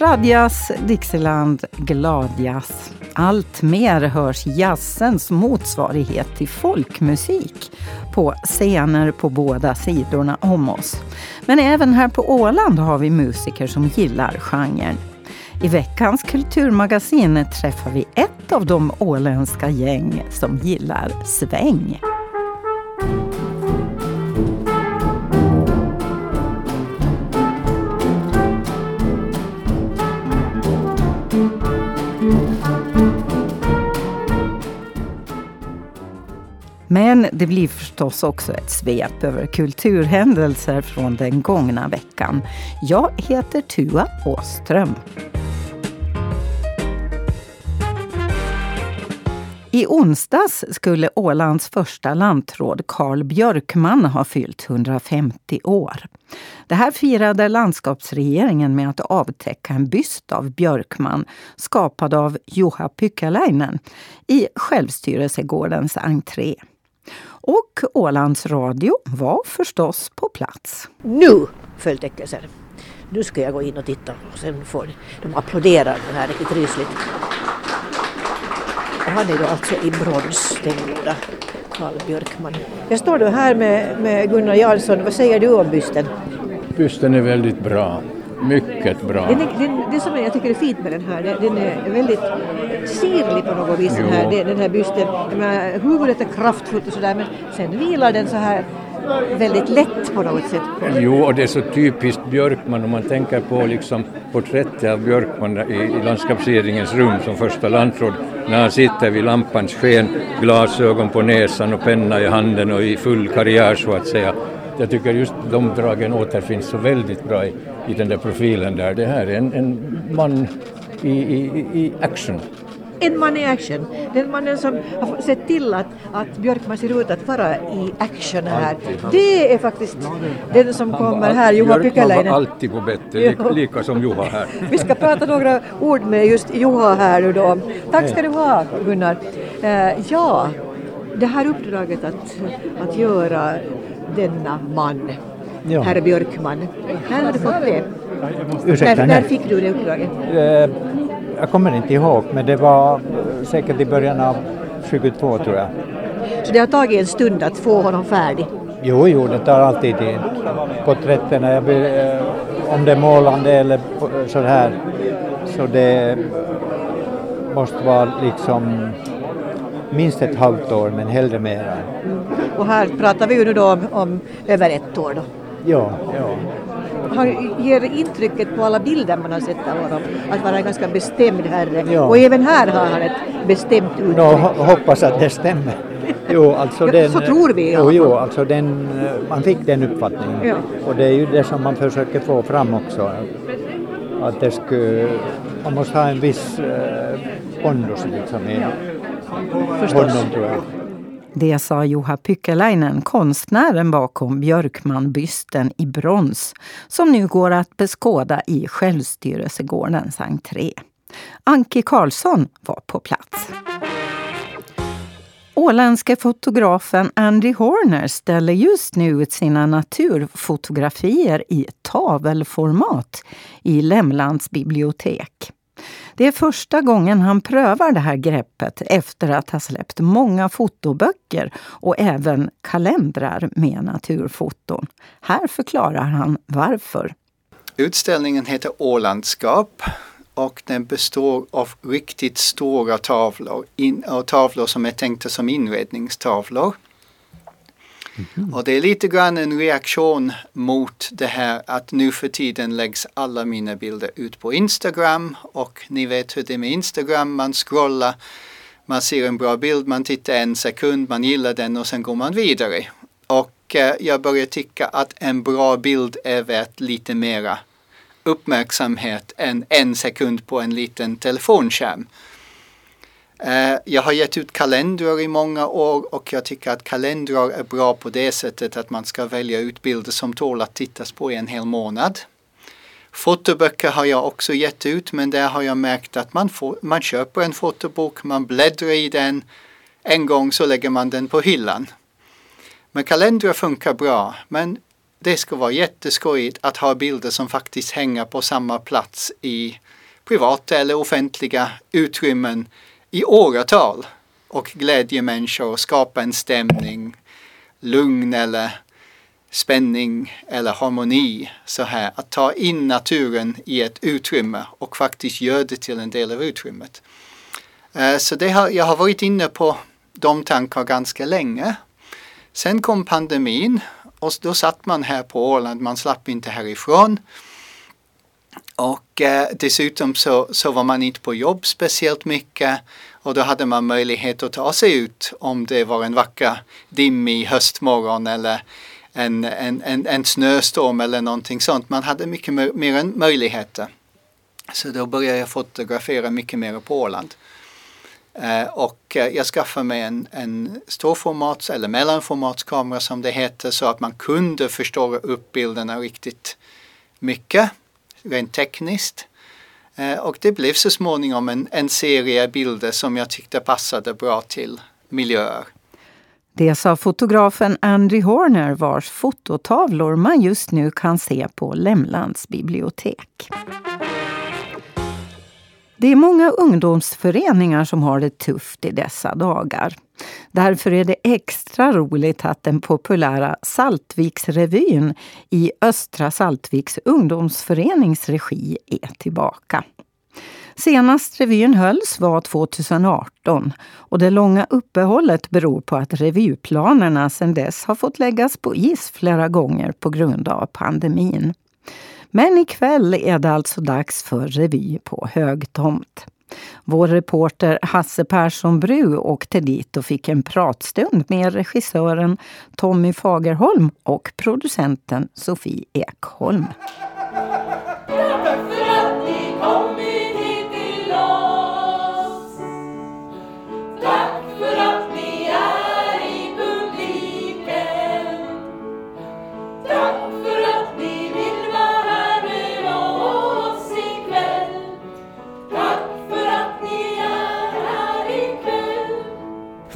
Tradjazz, Dixieland, gladjazz. Allt mer hörs jazzens motsvarighet till folkmusik på scener på båda sidorna om oss. Men även här på Åland har vi musiker som gillar genren. I veckans kulturmagasin träffar vi ett av de åländska gäng som gillar sväng. Men det blir förstås också ett svep över kulturhändelser från den gångna veckan. Jag heter Tua Åström. I onsdags skulle Ålands första lantråd Carl Björkman ha fyllt 150 år. Det här firade landskapsregeringen med att avtäcka en byst av Björkman skapad av Juha Pykäläinen i självstyrelsegårdens entré. Och Ålands Radio var förstås på plats. Nu! Följdtäckelser. Nu ska jag gå in och titta och sen får de applådera det här riktigt rysligt. Han är då alltså i brons, den goda Carl Björkman. Jag står då här med, med Gunnar Jarlsson. Vad säger du om bysten? Bysten är väldigt bra. Mycket bra. Den, den, det som jag tycker är fint med den här, den är väldigt sirlig på något vis, den här, den här bysten. Menar, huvudet är kraftfullt och sådär men sen vilar den så här väldigt lätt på något sätt. Jo, och det är så typiskt Björkman om man tänker på liksom porträttet av Björkman i, i landskapsregeringens rum som första landråd när han sitter vid lampans sken, glasögon på näsan och penna i handen och i full karriär så att säga. Jag tycker just de dragen återfinns så väldigt bra i, i den där profilen där. Det här är en, en man i, i, i action en man i action. Den mannen som har sett till att, att Björkman ser ut att vara i action här. Det är faktiskt den som kommer här, Juha Pykäläinen. var alltid på bättre, lika som Juha här. Vi ska prata några ord med just Juha här nu då. Tack ska du ha Gunnar. Uh, ja, det här uppdraget att, att göra denna man, ja. herr Björkman, när har du fått det? Ursäkta, när, fick du det uppdraget? Uh, jag kommer inte ihåg, men det var säkert i början av 22 tror jag. Så det har tagit en stund att få honom färdig? Jo, jo, det tar alltid tid. Porträtterna, jag vill, eh, om det är målande eller så här, så det måste vara liksom minst ett halvt år, men hellre mera. Mm. Och här pratar vi ju nu då om, om över ett år då? Ja, ja han ger intrycket på alla bilder man har sett av honom att vara en ganska bestämd herre. Ja. Och även här har han ett bestämt uttryck. No, hoppas att det stämmer. Jo, alltså den, så tror vi. Jo, jo, alltså den, man fick den uppfattningen. Ja. Och det är ju det som man försöker få fram också. Att det skulle, man måste ha en viss eh, pondus liksom i honom tror jag. Det sa Juha Pykäläinen, konstnären bakom Björkman-bysten i brons som nu går att beskåda i Självstyrelsegårdens entré. Anki Karlsson var på plats. Åländske fotografen Andy Horner ställer just nu ut sina naturfotografier i tavelformat i Lämlands bibliotek. Det är första gången han prövar det här greppet efter att ha släppt många fotoböcker och även kalendrar med naturfoton. Här förklarar han varför. Utställningen heter Ålandskap och den består av riktigt stora tavlor, in, tavlor som är tänkta som inredningstavlor. Mm. Och det är lite grann en reaktion mot det här att nu för tiden läggs alla mina bilder ut på Instagram och ni vet hur det är med Instagram, man scrollar, man ser en bra bild, man tittar en sekund, man gillar den och sen går man vidare. Och eh, jag börjar tycka att en bra bild är värt lite mera uppmärksamhet än en sekund på en liten telefonskärm. Eh, jag har gett ut kalendrar i många år och jag tycker att kalendrar är bra på det sättet att man ska välja ut bilder som tål att tittas på i en hel månad. Fotoböcker har jag också gett ut men där har jag märkt att man, får, man köper en fotobok, man bläddrar i den, en gång så lägger man den på hyllan. Men kalendrar funkar bra men det ska vara jätteskojigt att ha bilder som faktiskt hänger på samma plats i privata eller offentliga utrymmen i åratal och glädje människor och skapa en stämning, lugn eller spänning eller harmoni. Så här, att ta in naturen i ett utrymme och faktiskt göra det till en del av utrymmet. Eh, så det har, jag har varit inne på de tankar ganska länge. Sen kom pandemin och då satt man här på Åland, man slapp inte härifrån. Och eh, dessutom så, så var man inte på jobb speciellt mycket och då hade man möjlighet att ta sig ut om det var en vacker dimmig höstmorgon eller en, en, en, en snöstorm eller någonting sånt. Man hade mycket mer möjligheter. Så då började jag fotografera mycket mer på Åland. Eh, och eh, jag skaffade mig en, en storformats eller mellanformatskamera som det heter så att man kunde förstöra upp bilderna riktigt mycket rent tekniskt. Eh, och det blev så småningom en, en serie bilder som jag tyckte passade bra till miljöer. Det sa fotografen Andy Horner vars fototavlor man just nu kan se på Lämlands bibliotek. Det är många ungdomsföreningar som har det tufft i dessa dagar. Därför är det extra roligt att den populära Saltviksrevyn i Östra Saltviks ungdomsförenings regi är tillbaka. Senast revyn hölls var 2018 och det långa uppehållet beror på att revyplanerna sedan dess har fått läggas på is flera gånger på grund av pandemin. Men ikväll är det alltså dags för revy på högtomt. Vår reporter Hasse Persson Bru åkte dit och fick en pratstund med regissören Tommy Fagerholm och producenten Sofie Ekholm.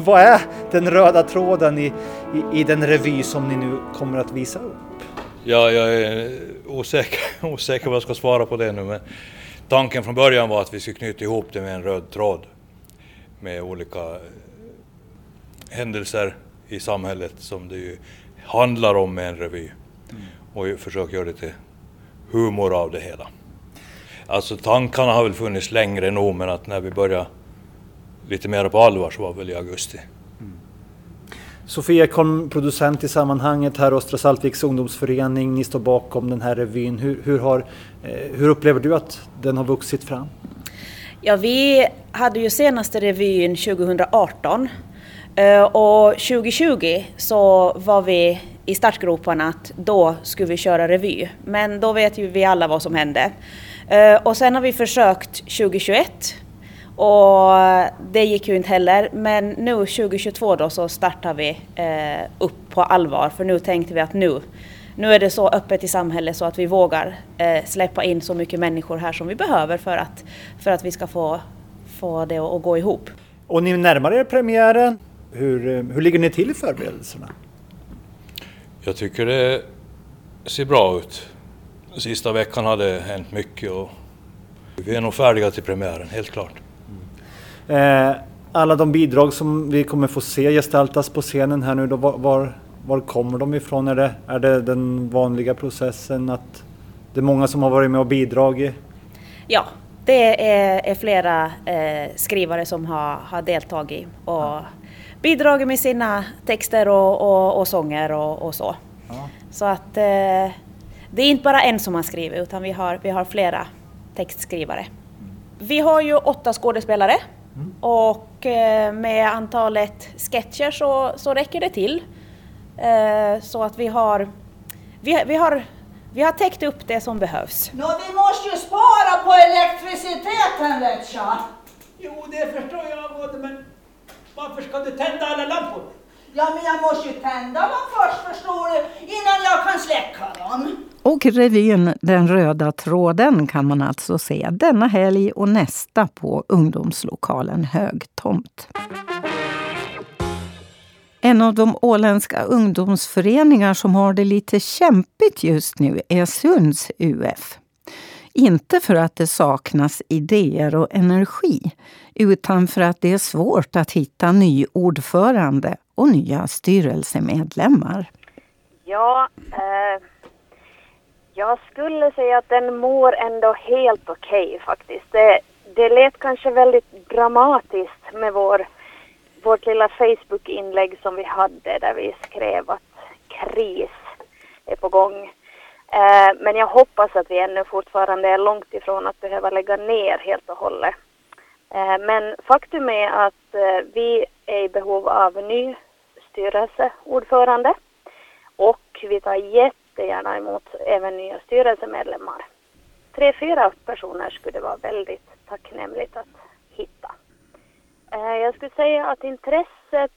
Vad är den röda tråden i, i, i, den revy som ni nu kommer att visa upp? Ja, jag är osäker, osäker vad jag ska svara på det nu, men tanken från början var att vi skulle knyta ihop det med en röd tråd med olika händelser i samhället som det ju handlar om med en revy mm. och försöka göra lite humor av det hela. Alltså tankarna har väl funnits längre nog men att när vi började lite mer på allvar så var väl i augusti. Mm. Sofia Ekholm, producent i sammanhanget här, Östra Saltviks ungdomsförening, ni står bakom den här revyn. Hur, hur, har, eh, hur upplever du att den har vuxit fram? Ja, vi hade ju senaste revyn 2018 eh, och 2020 så var vi i startgroparna att då skulle vi köra revy. Men då vet ju vi alla vad som hände. Eh, och sen har vi försökt 2021 och det gick ju inte heller. Men nu 2022 då så startar vi eh, upp på allvar för nu tänkte vi att nu, nu är det så öppet i samhället så att vi vågar eh, släppa in så mycket människor här som vi behöver för att, för att vi ska få, få det att gå ihop. Och ni närmar er premiären. Hur, eh, hur ligger ni till i förberedelserna? Jag tycker det ser bra ut. Sista veckan har det hänt mycket och vi är nog färdiga till premiären, helt klart. Eh, alla de bidrag som vi kommer få se gestaltas på scenen här nu, då, var, var kommer de ifrån? Är det, är det den vanliga processen att det är många som har varit med och bidragit? Ja, det är, är flera eh, skrivare som har, har deltagit och ja. bidragit med sina texter och, och, och sånger och, och så. Ja. Så att eh, det är inte bara en som har skrivit utan vi har, vi har flera textskrivare. Mm. Vi har ju åtta skådespelare Mm. Och eh, med antalet sketcher så, så räcker det till. Eh, så att vi har, vi, vi, har, vi har täckt upp det som behövs. Nå, vi måste ju spara på elektriciteten vet jag. Jo, det förstår jag både, men varför ska du tända alla lampor? Ja, men jag måste ju tända dem först förstår du, innan jag kan släcka dem. Och revyn Den röda tråden kan man alltså se denna helg och nästa på ungdomslokalen Högtomt. En av de åländska ungdomsföreningar som har det lite kämpigt just nu är Sunds UF. Inte för att det saknas idéer och energi, utan för att det är svårt att hitta ny ordförande och nya styrelsemedlemmar. Ja, eh, jag skulle säga att den mår ändå helt okej okay, faktiskt. Det, det lät kanske väldigt dramatiskt med vår, vårt lilla Facebook-inlägg som vi hade där vi skrev att kris är på gång. Eh, men jag hoppas att vi ännu fortfarande är långt ifrån att behöva lägga ner helt och hållet. Eh, men faktum är att eh, vi är i behov av ny styrelseordförande och vi tar jättegärna emot även nya styrelsemedlemmar. Tre, fyra personer skulle vara väldigt tacknämligt att hitta. Eh, jag skulle säga att intresset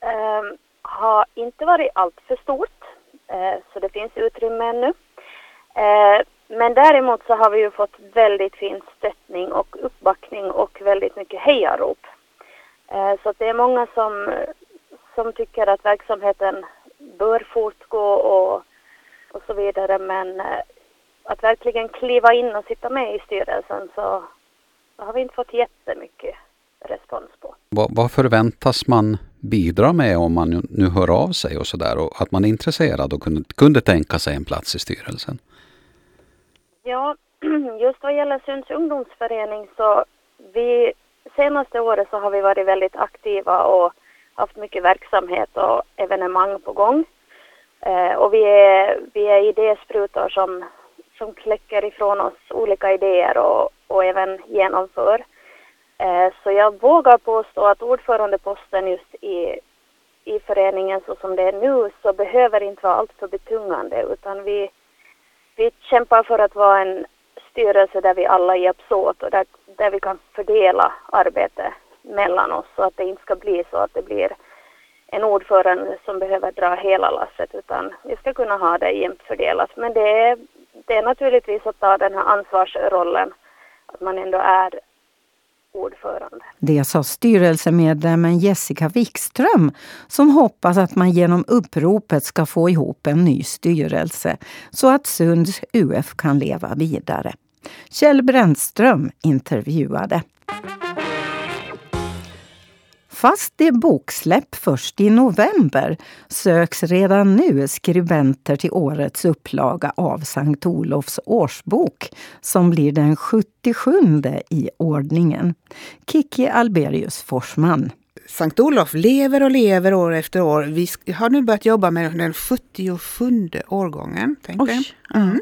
eh, har inte varit alltför stort, eh, så det finns utrymme ännu. Men däremot så har vi ju fått väldigt fin stöttning och uppbackning och väldigt mycket hejarop. Så det är många som, som tycker att verksamheten bör fortgå och, och så vidare. Men eh, att verkligen kliva in och sitta med i styrelsen så, så har vi inte fått jättemycket respons på. Vad, vad förväntas man bidra med om man nu hör av sig och sådär och att man är intresserad och kunde, kunde tänka sig en plats i styrelsen? Ja, just vad gäller Sunds ungdomsförening så vi senaste året så har vi varit väldigt aktiva och haft mycket verksamhet och evenemang på gång. Eh, och vi är, vi är idésprutor som, som kläcker ifrån oss olika idéer och, och även genomför. Eh, så jag vågar påstå att ordförandeposten just i, i föreningen så som det är nu så behöver inte vara alltför betungande utan vi vi kämpar för att vara en styrelse där vi alla hjälps åt och där, där vi kan fördela arbete mellan oss så att det inte ska bli så att det blir en ordförande som behöver dra hela lasset utan vi ska kunna ha det jämnt fördelat. Men det är, det är naturligtvis att ta den här ansvarsrollen, att man ändå är ordförande. Det sa styrelsemedlemmen Jessica Wikström som hoppas att man genom uppropet ska få ihop en ny styrelse så att Sunds UF kan leva vidare. Kjell Brännström intervjuade. Fast det är boksläpp först i november söks redan nu skribenter till årets upplaga av Sankt Olofs årsbok som blir den 77 i ordningen. Kiki Alberius Forsman. Sankt Olof lever och lever år efter år. Vi har nu börjat jobba med den 77 årgången. Tänk mm.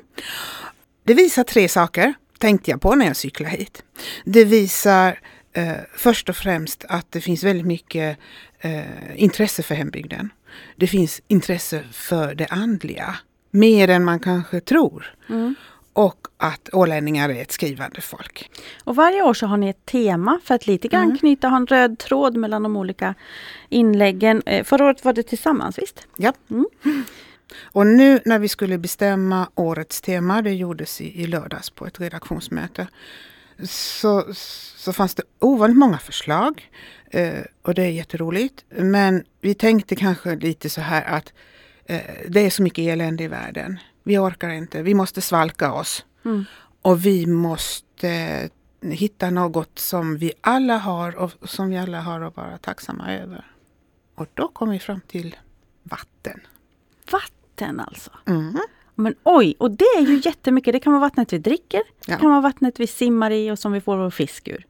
Det visar tre saker, tänkte jag på när jag cyklade hit. Det visar eh, först och främst att det finns väldigt mycket eh, intresse för hembygden. Det finns intresse för det andliga, mer än man kanske tror. Mm. Och att ålänningar är ett skrivande folk. Och varje år så har ni ett tema för att lite grann mm. knyta, ha en röd tråd mellan de olika inläggen. Eh, förra året var det tillsammans, visst? Ja. Mm. Och nu när vi skulle bestämma årets tema, det gjordes i, i lördags på ett redaktionsmöte, så, så fanns det ovanligt många förslag. Eh, och det är jätteroligt. Men vi tänkte kanske lite så här att eh, det är så mycket elände i världen. Vi orkar inte, vi måste svalka oss. Mm. Och vi måste hitta något som vi alla har och som vi alla har att vara tacksamma över. Och då kom vi fram till vatten. Vatten alltså? Mm. Men oj, och det är ju jättemycket. Det kan vara vattnet vi dricker, ja. det kan vara vattnet vi simmar i och som vi får vår fisk ur.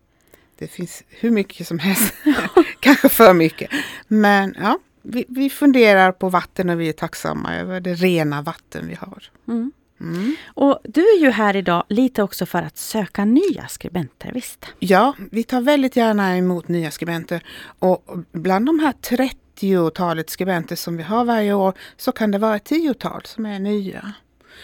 Det finns hur mycket som helst, kanske för mycket. Men ja, vi, vi, funderar på vatten och vi är tacksamma över det rena vatten vi har. Mm. Mm. Och du är ju här idag lite också för att söka nya skribenter, visst? Ja, vi tar väldigt gärna emot nya skribenter. Och bland de här 30 tiotalet skribenter som vi har varje år så kan det vara ett tiotal som är nya.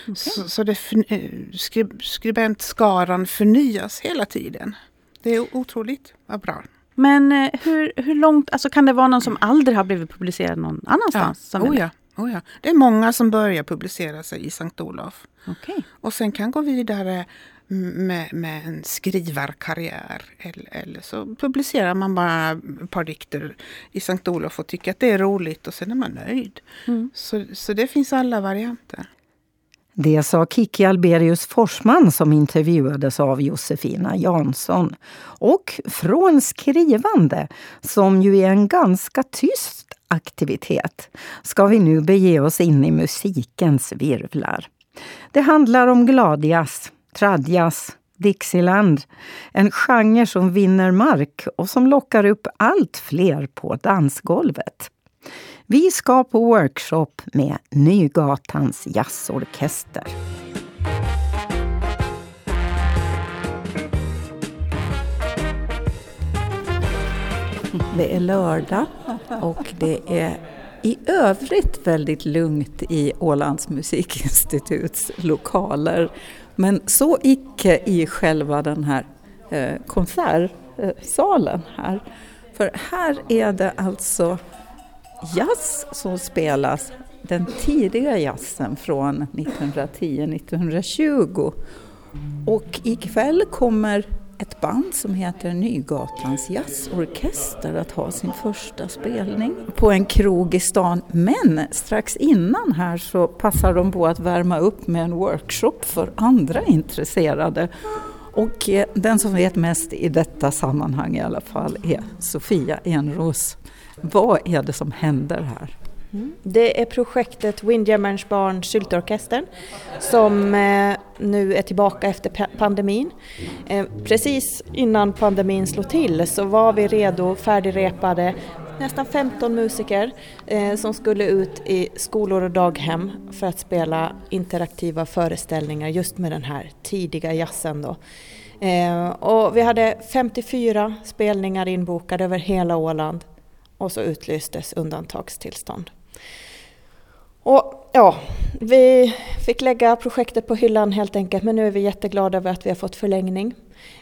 Okay. Så, så det, eh, skrib, skribentskaran förnyas hela tiden. Det är otroligt vad bra. Men eh, hur, hur långt, alltså kan det vara någon som aldrig har blivit publicerad någon annanstans? Ja, oh ja, oh ja. Det är många som börjar publicera sig i Sankt Olof. Okay. Och sen kan gå vidare med, med en skrivarkarriär. Eller, eller så publicerar man bara ett par dikter i Sankt Olof och tycker att det är roligt och sen är man nöjd. Mm. Så, så det finns alla varianter. Det sa Kiki Alberius Forsman som intervjuades av Josefina Jansson. Och från skrivande, som ju är en ganska tyst aktivitet, ska vi nu bege oss in i musikens virvlar. Det handlar om gladjazz, tradjazz, Dixieland. En genre som vinner mark och som lockar upp allt fler på dansgolvet. Vi ska på workshop med Nygatans jazzorkester. Det är lördag och det är i övrigt väldigt lugnt i Ålands musikinstituts lokaler. Men så icke i själva den här eh, konsertsalen här. För här är det alltså jazz som spelas, den tidiga jazzen från 1910-1920. Och ikväll kommer ett band som heter Nygatans jazzorkester att ha sin första spelning på en krog i stan. Men strax innan här så passar de på att värma upp med en workshop för andra intresserade. Och eh, den som vet mest i detta sammanhang i alla fall är Sofia Enros. Vad är det som händer här? Mm. Det är projektet Windjammerns barn syltorkestern som eh, nu är tillbaka efter pandemin. Eh, precis innan pandemin slog till så var vi redo, färdigrepade, nästan 15 musiker eh, som skulle ut i skolor och daghem för att spela interaktiva föreställningar just med den här tidiga jazzen. Då. Eh, och vi hade 54 spelningar inbokade över hela Åland och så utlystes undantagstillstånd. Och ja, vi fick lägga projektet på hyllan helt enkelt men nu är vi jätteglada över att vi har fått förlängning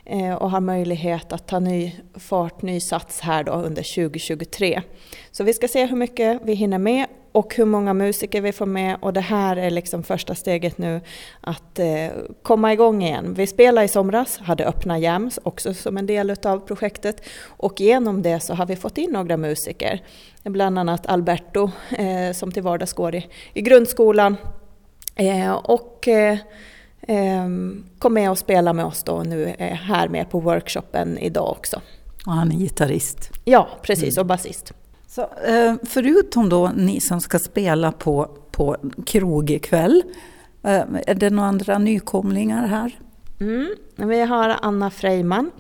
eh, och har möjlighet att ta ny fart, ny sats här då under 2023. Så vi ska se hur mycket vi hinner med och hur många musiker vi får med och det här är liksom första steget nu att eh, komma igång igen. Vi spelade i somras, hade öppna jams också som en del av projektet och genom det så har vi fått in några musiker. Bland annat Alberto eh, som till vardags går i, i grundskolan eh, och eh, ehm, kom med och spelade med oss då och nu är här med på workshopen idag också. Och han är gitarrist? Ja, precis, och basist. Så, eh, förutom då ni som ska spela på, på krog ikväll, eh, är det några andra nykomlingar här? Mm. Vi har Anna Freiman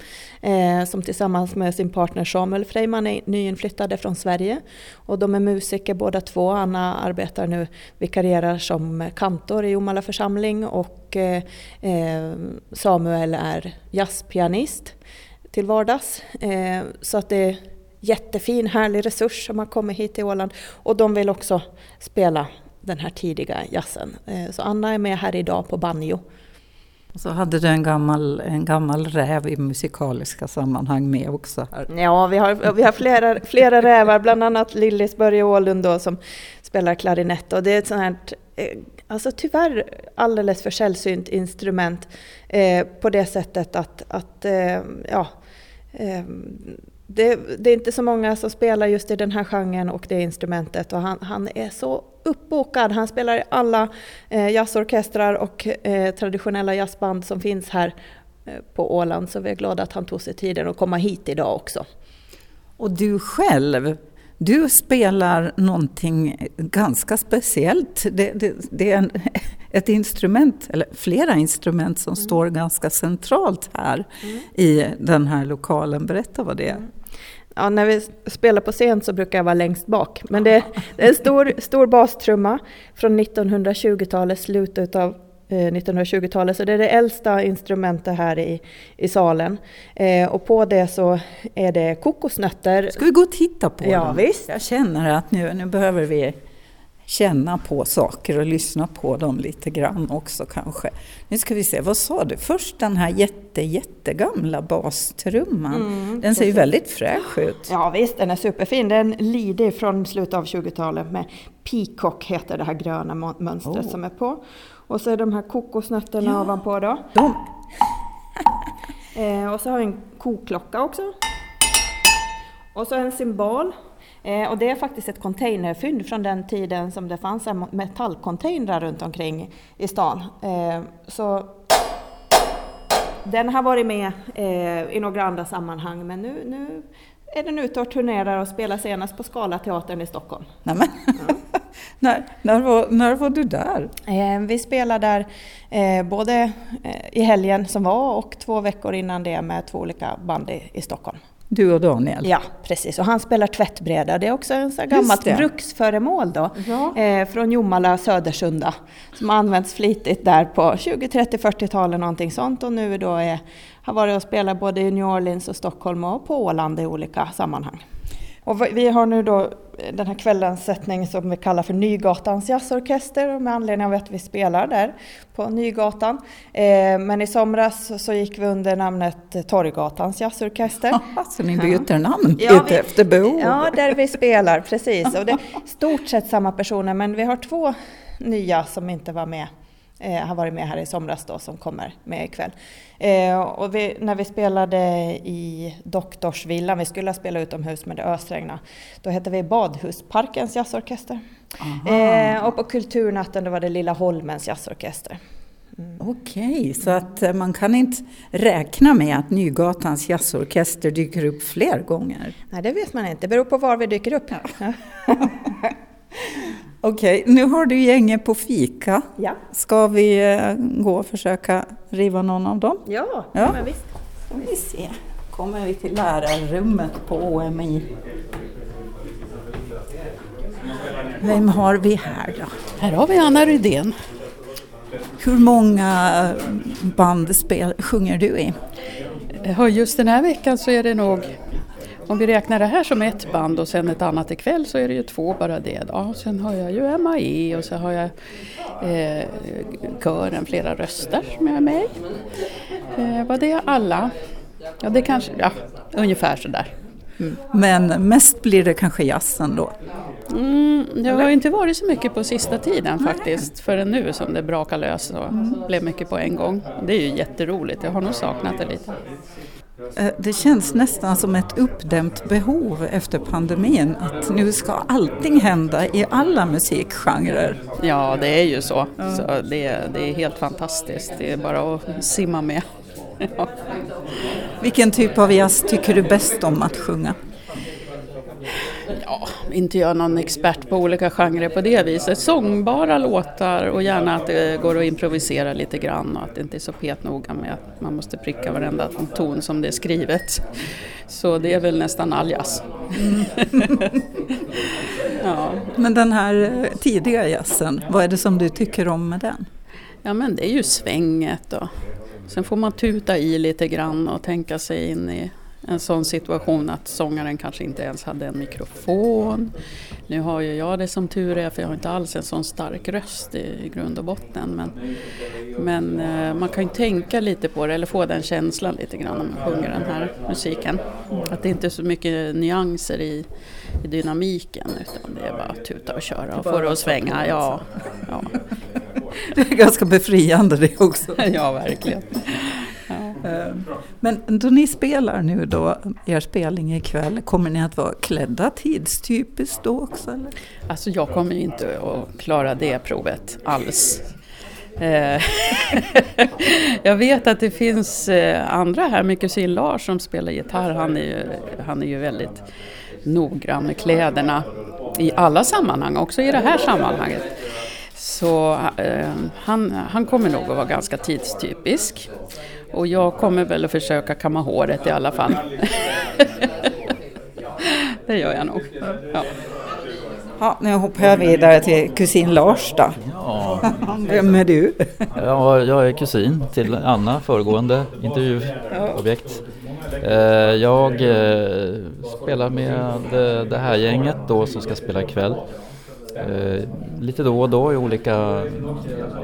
eh, som tillsammans med sin partner Samuel Freiman är nyinflyttade från Sverige. Och de är musiker båda två. Anna arbetar nu, vikarierar som kantor i Jomala församling och eh, eh, Samuel är jazzpianist till vardags. Eh, så att det jättefin, härlig resurs som har kommit hit till Åland. Och de vill också spela den här tidiga jazzen. Eh, så Anna är med här idag på banjo. Och så hade du en gammal, en gammal räv i musikaliska sammanhang med också här. Ja, vi har, vi har flera, flera rävar, bland annat Lillis Börje Ålund då, som spelar klarinett. Och det är ett sånt här, eh, alltså tyvärr alldeles för sällsynt instrument eh, på det sättet att, att eh, ja, eh, det, det, är inte så många som spelar just i den här genren och det instrumentet och han, han är så uppbokad. Han spelar i alla eh, jazzorkestrar och eh, traditionella jazzband som finns här eh, på Åland så vi är glada att han tog sig tiden att komma hit idag också. Och du själv, du spelar någonting ganska speciellt. Det, det, det är en, ett instrument, eller flera instrument som mm. står ganska centralt här mm. i den här lokalen. Berätta vad det är. Mm. Ja, när vi spelar på scen så brukar jag vara längst bak. Men det, det är en stor, stor bastrumma från 1920-talet, slutet av 1920-talet, eh, så det är det äldsta instrumentet här i, i salen. Eh, och på det så är det kokosnötter. Ska vi gå och titta på ja, dem? Visst. Jag känner att nu, nu behöver vi känna på saker och lyssna på dem lite grann också kanske. Nu ska vi se, vad sa du? Först den här jätte, jättegamla bastrumman. Mm, den ser ju väldigt fräsch ut. Ja visst, den är superfin. Det är en Lidi från slutet av 20-talet med Peacock heter det här gröna mönstret oh. som är på. Och så är de här kokosnötterna ja. ovanpå då. De, Eh, och så har vi en kokklocka också. Och så en symbol. Eh, och det är faktiskt ett containerfynd från den tiden som det fanns metallcontainrar runt omkring i stan. Eh, så den har varit med eh, i några andra sammanhang men nu, nu är den ute och turnerar och spelar senast på Scalateatern i Stockholm. Nämen. Ja. när, när, var, när var du där? Eh, vi spelade där eh, både i helgen som var och två veckor innan det med två olika band i, i Stockholm. Du och Daniel? Ja, precis. Och han spelar tvättbräda. Det är också en sån gammalt bruksföremål då. Ja. Eh, från Jomala, Södersunda. Som använts flitigt där på 20, 30, 40-talet någonting sånt. Och nu då är, har varit och spelat både i New Orleans och Stockholm och på Åland i olika sammanhang. Och vi har nu då den här kvällens sättning som vi kallar för Nygatans jazzorkester med anledning av att vi spelar där på Nygatan. Eh, men i somras så gick vi under namnet Torggatans jazzorkester. så ni byter namn ja, vi, efter behov? Ja, där vi spelar, precis. Och det är stort sett samma personer men vi har två nya som inte var med eh, har varit med här i somras då som kommer med ikväll. Eh, och vi, när vi spelade i Doktorsvillan, vi skulle spela utomhus men det ösregnade, då hette vi Badhusparkens jazzorkester. Eh, och på Kulturnatten då var det Lilla Holmens jazzorkester. Mm. Okej, så att eh, man kan inte räkna med att Nygatans jazzorkester dyker upp fler gånger? Nej, det vet man inte. Det beror på var vi dyker upp. Ja. Okej, nu har du gänget på fika. Ja. Ska vi eh, gå och försöka riva någon av dem? Ja, ja. men visst. Ska vi se. Kommer vi till lärarrummet på OMI. Vem har vi här då? Här har vi Anna Rydén. Hur många bandspel sjunger du i? Just den här veckan så är det nog om vi räknar det här som ett band och sen ett annat ikväll så är det ju två bara det. Då. Sen har jag ju MAE och så har jag eh, kören Flera röster som jag är med i. Eh, var det alla? Ja, det kanske, ja, ungefär sådär. Mm. Men mest blir det kanske jazzen då? Mm, det har inte varit så mycket på sista tiden faktiskt förrän nu som det brakar lös och mm. blev mycket på en gång. Det är ju jätteroligt, jag har nog saknat det lite. Eh, det känns nästan som ett uppdämt behov efter pandemin att nu ska allting hända i alla musikgenrer. Ja, det är ju så. så det, det är helt fantastiskt. Det är bara att simma med. Ja. Vilken typ av jazz tycker du bäst om att sjunga? ja, inte jag någon expert på olika genrer på det viset. Sångbara låtar och gärna att det går att improvisera lite grann och att det inte är så petnoga med att man måste pricka varenda ton som det är skrivet. Så det är väl nästan all jazz. Mm. ja. Men den här tidiga jazzen, vad är det som du tycker om med den? Ja men det är ju svänget och sen får man tuta i lite grann och tänka sig in i en sån situation att sångaren kanske inte ens hade en mikrofon. Nu har ju jag det som tur är för jag har inte alls en sån stark röst i, grund och botten. Men, men eh, man kan ju tänka lite på det eller få den känslan lite grann när man sjunger den här musiken. Att det inte är så mycket nyanser i, i dynamiken utan det är bara att tuta och köra och få det att svänga. Ja, ja. Det är ganska befriande det också. ja, verkligen. Eh, men då ni spelar nu då, er spelning ikväll, kommer ni att vara klädda tidstypiskt då också? Eller? Alltså jag kommer ju inte att klara det provet alls. Eh, jag vet att det finns eh, andra här, min kusin Lars som spelar gitarr, han är ju, han är ju väldigt noggrann med kläderna i alla sammanhang, också i det här sammanhanget. Så eh, han, han kommer nog att vara ganska tidstypisk. Och jag kommer väl att försöka kamma håret i alla fall. det gör jag nog. Ja. Ja, nu hoppar jag vidare till kusin Lars då. Ja. Vem är du? Ja, jag är kusin till Anna, föregående intervjuobjekt. Eh, jag eh, spelar med det här gänget då som ska spela ikväll. Eh, lite då och då i olika,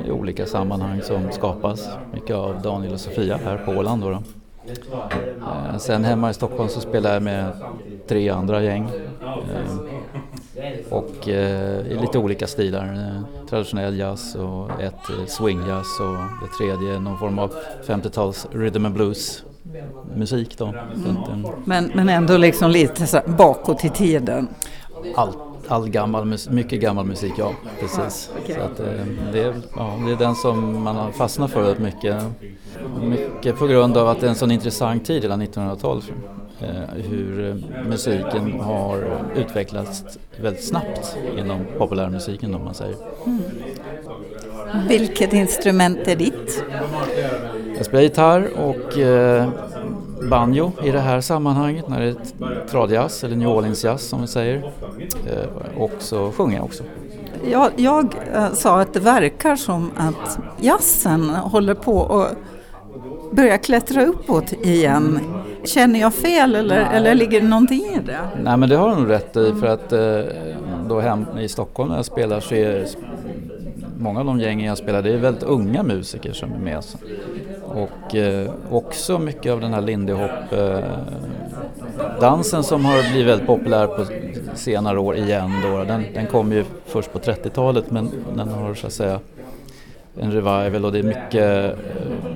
i olika sammanhang som skapas. Mycket av Daniel och Sofia här på Åland. Då, då. Eh, sen hemma i Stockholm så spelar jag med tre andra gäng. Eh, och i lite olika stilar. Traditionell jazz och ett swingjazz och det tredje någon form av 50-tals rhythm and blues musik. Då. Mm. Men, men ändå liksom lite så bakåt i tiden? Allt all gammal, mycket gammal musik, ja precis. Okay. Så att, eh, det, är, ja, det är den som man har fastnat för väldigt mycket. Mycket på grund av att det är en sån intressant tid, hela 1900-talet. Eh, hur eh, musiken har utvecklats väldigt snabbt inom populärmusiken om man säger. Mm. Vilket instrument är ditt? Jag spelar gitarr och banjo i det här sammanhanget när det är tradjazz eller New Orleans jazz som vi säger. Eh, och så sjunger jag också. Jag, jag äh, sa att det verkar som att jazzen håller på att börja klättra uppåt igen. Känner jag fel eller, eller ligger det någonting i det? Nej men det har du nog rätt i för att eh, då hem i Stockholm när jag spelar så är många av de gängen jag spelar det är väldigt unga musiker som är med. Och eh, också mycket av den här Lindy Hop eh, dansen som har blivit väldigt populär på senare år igen då. Den, den kom ju först på 30-talet men den har så att säga en revival och det är mycket, eh,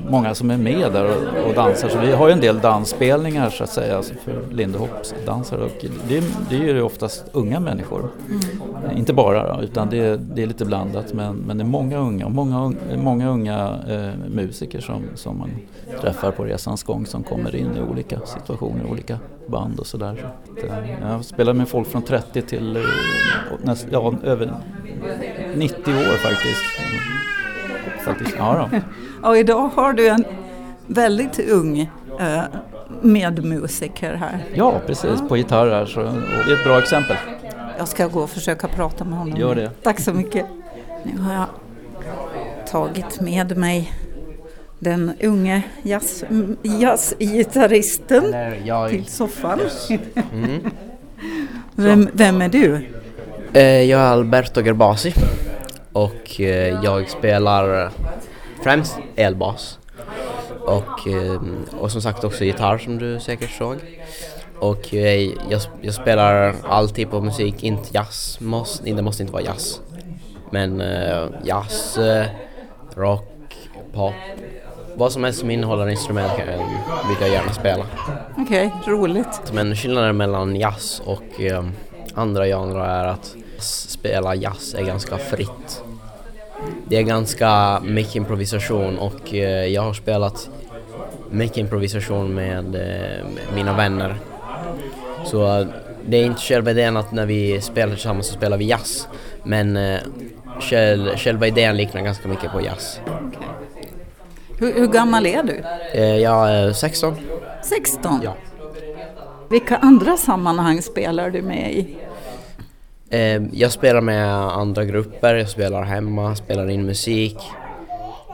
många som är med där och, och dansar. Så vi har ju en del dansspelningar så att säga alltså för Lindy dansare och det, det är ju oftast unga människor. Mm. Inte bara då, utan det, det, är lite blandat men, men det är många unga och många, många unga eh, musiker som, som man träffar på resans gång som kommer in i olika situationer, olika band och sådär. Så, eh, jag spelar med folk från 30 till eh, ja, över 90 år faktiskt faktiskt. Ja, då. och idag har du en väldigt ung eh, medmusiker här. Ja, precis. På gitarr här. Så, det är ett bra exempel. Jag ska gå och försöka prata med honom. Gör det. Tack så mycket. Nu har jag tagit med mig den unge jazz, jazzgitarristen jag... till soffan. Mm. vem, vem är du? Eh, jag är Alberto Gerbasi och eh, jag spelar främst elbas och, eh, och som sagt också gitarr som du säkert såg. Och eh, jag, jag spelar all typ av musik, inte jazz, måste, det måste inte vara jazz. Men jazz, rock, pop, vad som helst som innehåller instrument vill jag gärna spela. Okej, okay, roligt. Men skillnaden mellan jazz och andra genrer är att spela jazz är ganska fritt. Det är ganska mycket improvisation och eh, jag har spelat mycket improvisation med eh, mina vänner. Så det är inte själva idén att när vi spelar tillsammans så spelar vi jazz. Men eh, själva idén liknar ganska mycket på jazz. Okay. Hur, hur, gammal är du? Jag är 16. 16? Ja. Vilka andra sammanhang spelar du med i? Eh, jag spelar med andra grupper, jag spelar hemma, spelar in musik.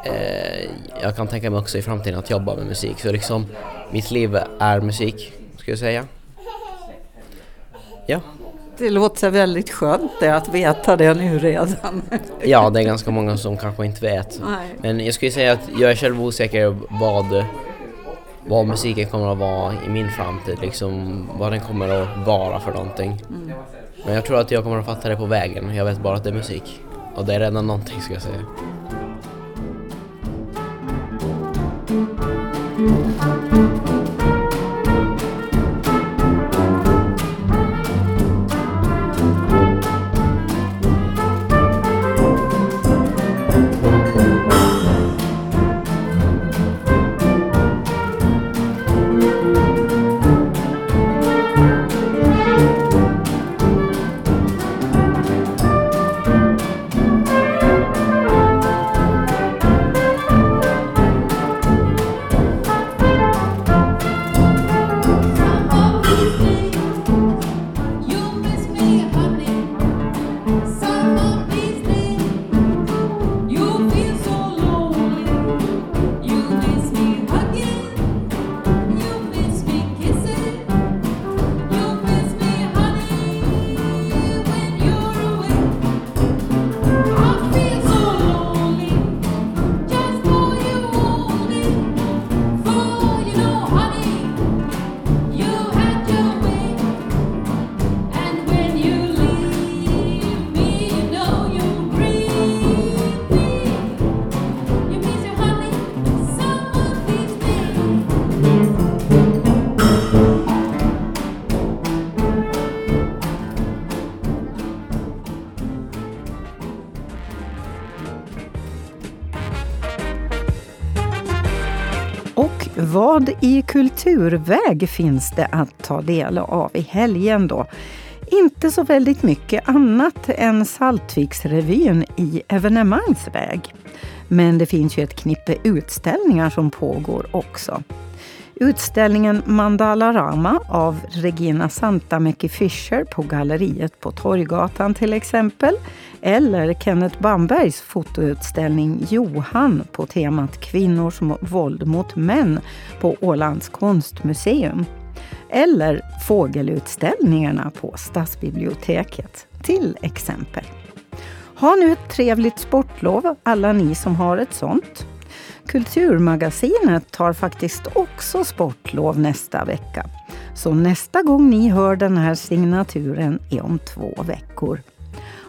Eh, jag kan tänka mig också i framtiden att jobba med musik. Så liksom, mitt liv är musik, skulle jag säga. Ja. Det låter väldigt skönt det, att veta det nu redan. ja, det är ganska många som kanske inte vet. Nej. Men jag skulle säga att jag är själv osäker vad, vad musiken kommer att vara i min framtid. Liksom, vad den kommer att vara för någonting. Mm. Men jag tror att jag kommer att fatta det på vägen. Jag vet bara att det är musik. Och det är redan någonting ska jag säga. Vad i kulturväg finns det att ta del av i helgen då? Inte så väldigt mycket annat än Saltviksrevyn i evenemangsväg. Men det finns ju ett knippe utställningar som pågår också. Utställningen Mandalarama av Regina Santamäki Fischer på galleriet på Torggatan till exempel. Eller Kenneth Bambergs fotoutställning Johan på temat kvinnors våld mot män på Ålands konstmuseum. Eller fågelutställningarna på Stadsbiblioteket till exempel. Ha nu ett trevligt sportlov alla ni som har ett sånt. Kulturmagasinet tar faktiskt också sportlov nästa vecka. Så nästa gång ni hör den här signaturen är om två veckor.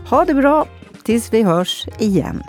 Ha det bra tills vi hörs igen.